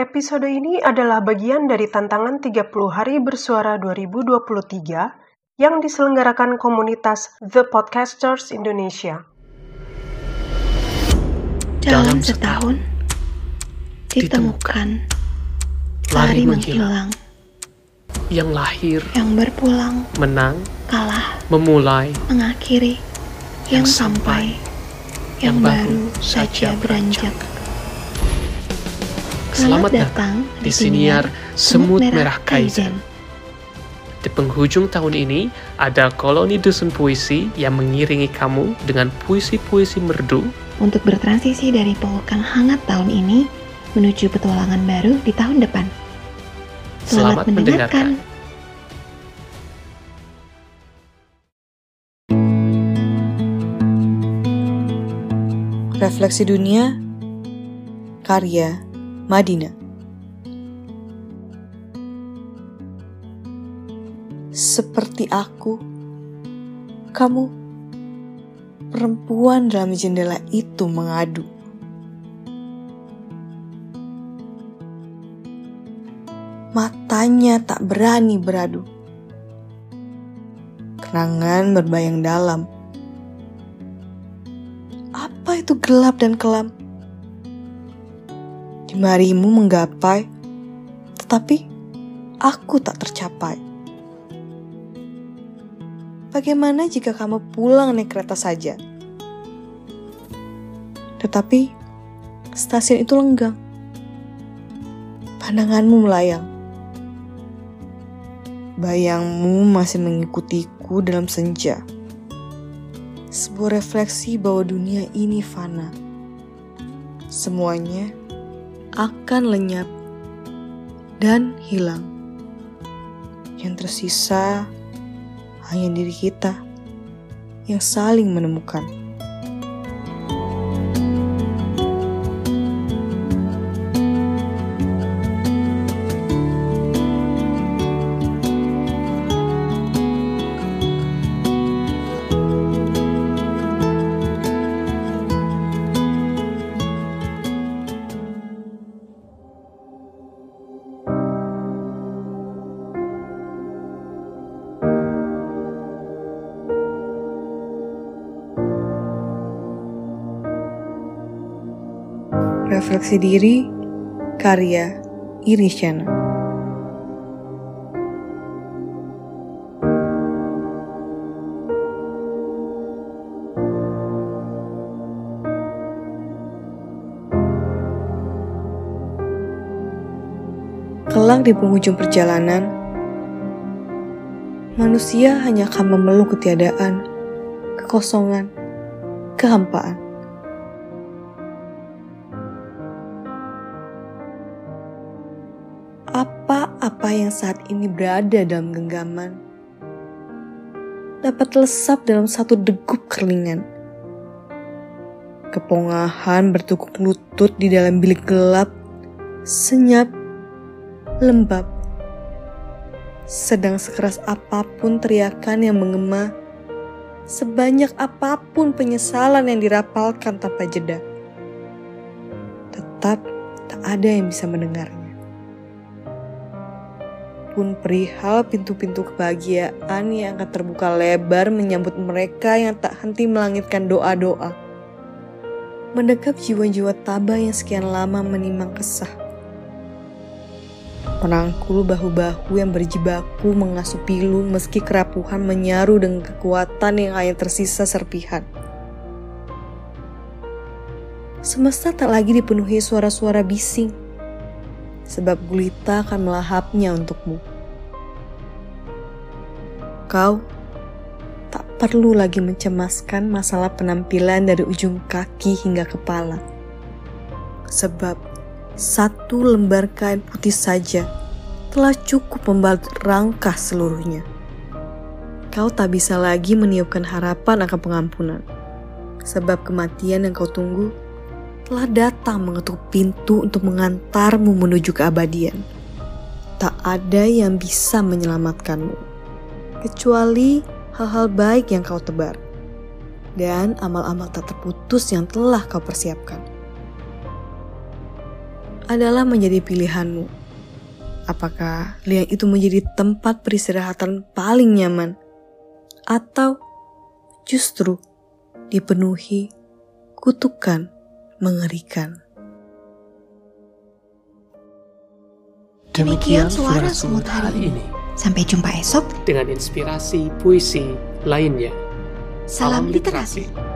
Episode ini adalah bagian dari tantangan 30 hari bersuara 2023 yang diselenggarakan komunitas The Podcasters Indonesia. Dalam setahun, ditemukan, lari menghilang, yang lahir, yang berpulang, menang, kalah, memulai, mengakhiri, yang Yang sampai, yang yang baru saja saja beranjak. Selamat datang di siniar Semut Merah Kaizen. Di penghujung tahun ini, ada koloni dusun puisi yang mengiringi kamu dengan puisi-puisi merdu Untuk bertransisi dari pelukan hangat tahun ini menuju petualangan baru di tahun depan. Selamat, Selamat mendengarkan. mendengarkan. Refleksi Dunia Karya Madina Seperti aku Kamu Perempuan dalam jendela itu mengadu. Matanya tak berani beradu. Kenangan berbayang dalam. Apa itu gelap dan kelam? Jemarimu menggapai, tetapi aku tak tercapai. Bagaimana jika kamu pulang naik kereta saja? Tetapi stasiun itu lenggang. Pandanganmu melayang. Bayangmu masih mengikutiku dalam senja sebuah refleksi bahwa dunia ini fana. Semuanya akan lenyap dan hilang. Yang tersisa hanya diri kita yang saling menemukan. Refleksi diri, karya Irisyana. Kelak di penghujung perjalanan, manusia hanya akan memeluk ketiadaan, kekosongan, kehampaan. Yang saat ini berada dalam genggaman dapat lesap dalam satu degup kerlingan. Kepongahan bertukuk lutut di dalam bilik gelap, senyap, lembab. Sedang sekeras apa pun teriakan yang mengema, sebanyak apa pun penyesalan yang dirapalkan tanpa jeda. Tetap tak ada yang bisa mendengarnya pun perihal pintu-pintu kebahagiaan yang akan terbuka lebar menyambut mereka yang tak henti melangitkan doa-doa. Mendekap jiwa-jiwa tabah yang sekian lama menimang kesah. Merangkul bahu-bahu yang berjibaku mengasuh pilu meski kerapuhan menyaru dengan kekuatan yang hanya tersisa serpihan. Semesta tak lagi dipenuhi suara-suara bising sebab gulita akan melahapnya untukmu. Kau tak perlu lagi mencemaskan masalah penampilan dari ujung kaki hingga kepala. Sebab satu lembar kain putih saja telah cukup membalut rangkah seluruhnya. Kau tak bisa lagi meniupkan harapan akan pengampunan. Sebab kematian yang kau tunggu telah datang mengetuk pintu untuk mengantarmu menuju keabadian. Tak ada yang bisa menyelamatkanmu, kecuali hal-hal baik yang kau tebar, dan amal-amal tak terputus yang telah kau persiapkan. adalah menjadi pilihanmu. Apakah liang itu menjadi tempat peristirahatan paling nyaman? Atau justru dipenuhi kutukan mengerikan? Demikian suara semut hari ini. Sampai jumpa esok. Dengan inspirasi puisi lainnya. Salam literasi.